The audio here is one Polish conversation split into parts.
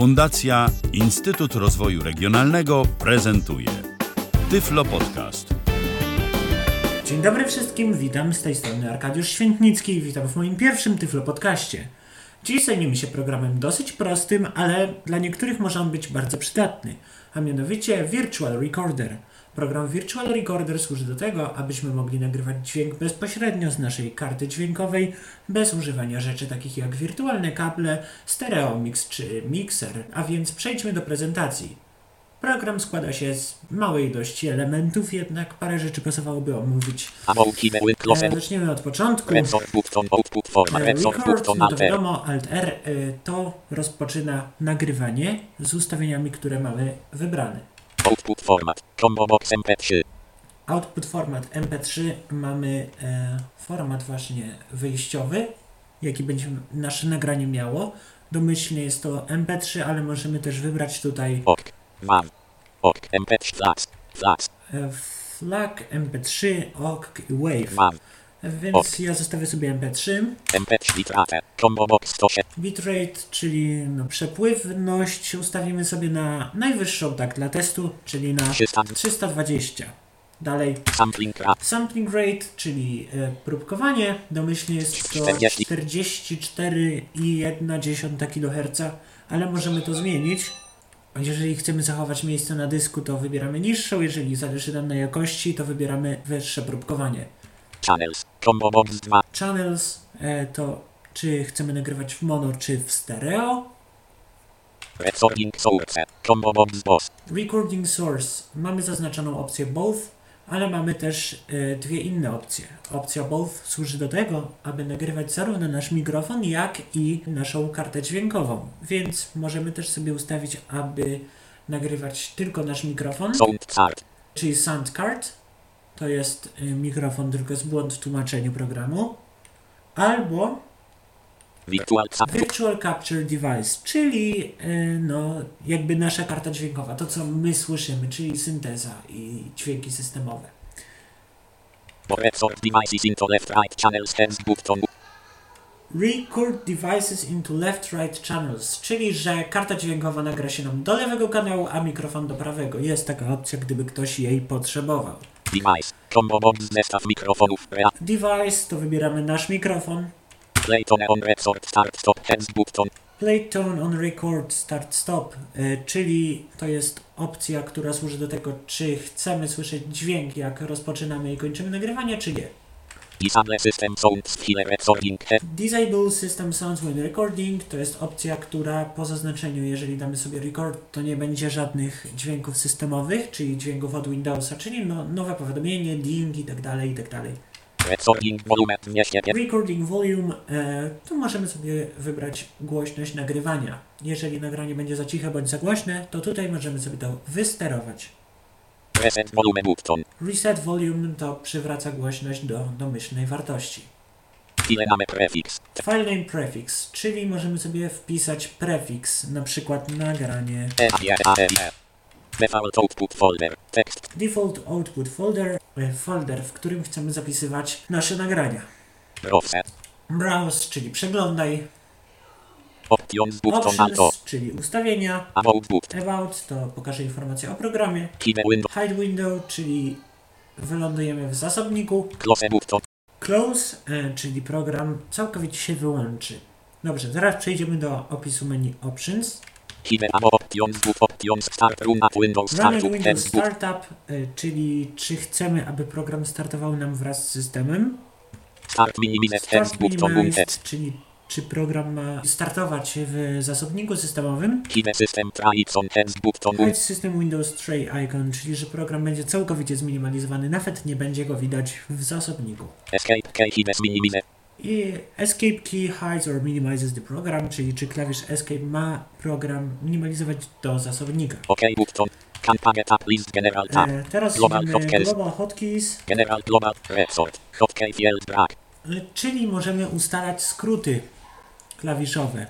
Fundacja Instytut Rozwoju Regionalnego prezentuje Tyflo Podcast. Dzień dobry wszystkim, witam z tej strony Arkadiusz Świętnicki i witam w moim pierwszym Tyflo Podcaście. Dziś zajmiemy się programem dosyć prostym, ale dla niektórych może on być bardzo przydatny, a mianowicie Virtual Recorder. Program Virtual Recorder służy do tego, abyśmy mogli nagrywać dźwięk bezpośrednio z naszej karty dźwiękowej, bez używania rzeczy takich jak wirtualne kable, stereomix czy mikser. A więc przejdźmy do prezentacji. Program składa się z małej ilości elementów, jednak parę rzeczy pasowałoby omówić. E, zaczniemy od początku. E, record, no to wiadomo, Alt R e, to rozpoczyna nagrywanie z ustawieniami, które mamy wybrane. Output format. Combo box MP3. Output format MP3 mamy e, format właśnie wyjściowy, jaki będzie nasze nagranie miało. Domyślnie jest to MP3, ale możemy też wybrać tutaj Ok. WAV. Ok. MP3 flags. Flags. e, flag, MP3, OGG i WAVE. WAV. Więc Ok. ja zostawię sobie MP3. MP3 bitrate. Combo box 107. Bitrate, czyli no, przepływność ustawimy sobie na najwyższą tak dla testu, czyli na 300. 320. Dalej Sampling rate. sampling rate, czyli e, próbkowanie, domyślnie jest to 40. 44,1 kHz, ale możemy to zmienić. Jeżeli chcemy zachować miejsce na dysku, to wybieramy niższą, jeżeli zależy nam na jakości, to wybieramy wyższe próbkowanie. Channels. Combo box 2. Channels e, to czy chcemy nagrywać w mono, czy w stereo. Recording source. Combo box boss. Recording Source. Mamy zaznaczoną opcję Both, ale mamy też e, dwie inne opcje. Opcja Both służy do tego, aby nagrywać zarówno nasz mikrofon, jak i naszą kartę dźwiękową. Więc możemy też sobie ustawić, aby nagrywać tylko nasz mikrofon, Sound chart. czyli Sound Card. To jest e, mikrofon, tylko jest błąd w tłumaczeniu programu. Albo Virtual. Virtual Capture Device, czyli e, no, jakby nasza karta dźwiękowa, to co my słyszymy, czyli synteza i dźwięki systemowe. Record devices into left right channels heads button. Record Devices into Left-Right Channels, czyli że karta dźwiękowa nagra się nam do lewego kanału, a mikrofon do prawego. Jest taka opcja, gdyby ktoś jej potrzebował. Device. Combo box zestaw mikrofonów. Device to wybieramy nasz mikrofon. Play tone on record start stop heads button. Play tone on record start stop, e, czyli to jest opcja, która służy do tego, czy chcemy słyszeć dźwięk, jak rozpoczynamy i kończymy nagrywanie, czy nie. Disable system sounds file recording. Disable System Sounds when recording to jest opcja, która po zaznaczeniu, jeżeli damy sobie record, to nie będzie żadnych dźwięków systemowych, czyli dźwięków od Windowsa, czyli no, nowe powiadomienie, ding i tak dalej, i tak dalej. Recording volume 200. Recording volume, e, tu możemy sobie wybrać głośność nagrywania. Jeżeli nagranie będzie za ciche bądź za głośne, to tutaj możemy sobie to wysterować. Reset volume button. Reset volume to przywraca głośność do domyślnej wartości. File name prefix. File name prefix, czyli możemy sobie wpisać prefiks, na przykład nagranie E, E, E. Default output folder. Tekst. default output folder, folder, w którym chcemy zapisywać nasze nagrania. Browse, czyli przeglądaj, Options czyli ustawienia, About about to pokaże informacje o programie, Hide window. hide window, czyli wylądujemy w zasobniku, Close close, e, czyli program całkowicie się wyłączy. Dobrze, teraz przejdziemy do opisu menu options. Hide abo options but options start run at windows startup e, czyli czy chcemy, aby program startował nam wraz z systemem. Start Start minimized, unset. czyli czy program ma startować w zasobniku systemowym. Hide system Hide. System Windows Tray Icon, czyli że program będzie całkowicie zminimalizowany, nawet nie będzie go widać w zasobniku. Escape key hide minimize. I Escape Key hides or minimizes the program, czyli czy klawisz Escape ma program minimalizować do zasobnika. OK button. Campagne tab list general tab. E, teraz Global hotkeys. Global Hotkeys, General global resort. Hotkey field drag. e, czyli możemy ustalać skróty klawiszowe,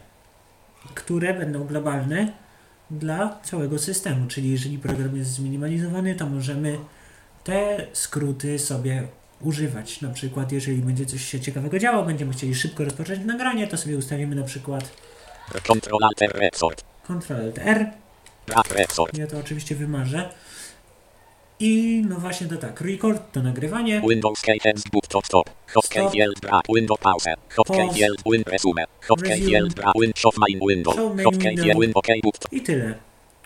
które będą globalne dla całego systemu. Czyli jeżeli program jest zminimalizowany, to możemy te skróty sobie używać. Na przykład, jeżeli będzie coś się ciekawego działo, będziemy chcieli szybko rozpocząć nagranie, to sobie ustawimy na przykład Control alter resort. Ctrl R. Rekord. Ja to oczywiście wymarzę. I no właśnie to tak, record to nagrywanie. Windows key book top top. Hotkey Stop. field brak. Window pause. Hotkey field win resume. Hotkey field brak. Win show main window. Hotkey field win ok book top. I tyle.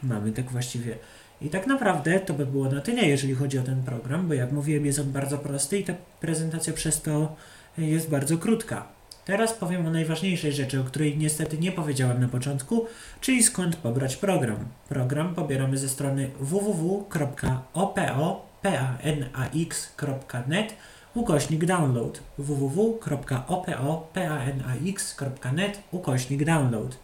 Mamy tak właściwie. I tak naprawdę to by było na tyle, jeżeli chodzi o ten program, bo jak mówiłem, jest on bardzo prosty i ta prezentacja przez to jest bardzo krótka. Teraz powiem o najważniejszej rzeczy, o której niestety nie powiedziałem na początku, czyli skąd pobrać program. Program pobieramy ze strony www.opopanax.net ukośnik download. www.opopanax.net ukośnik download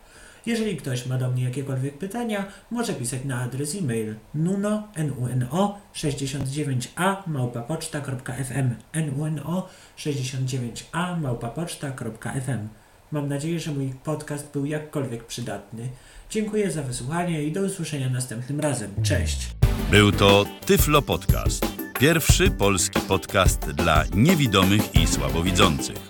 jeżeli ktoś ma do mnie jakiekolwiek pytania, może pisać na adres e-mail nuno, nuno 69a małpapoczta.fm nuno 69a małpapoczta.fm Mam nadzieję, że mój podcast był jakkolwiek przydatny. Dziękuję za wysłuchanie i do usłyszenia następnym razem. Cześć! Był to Tyflo Podcast. Pierwszy polski podcast dla niewidomych i słabowidzących.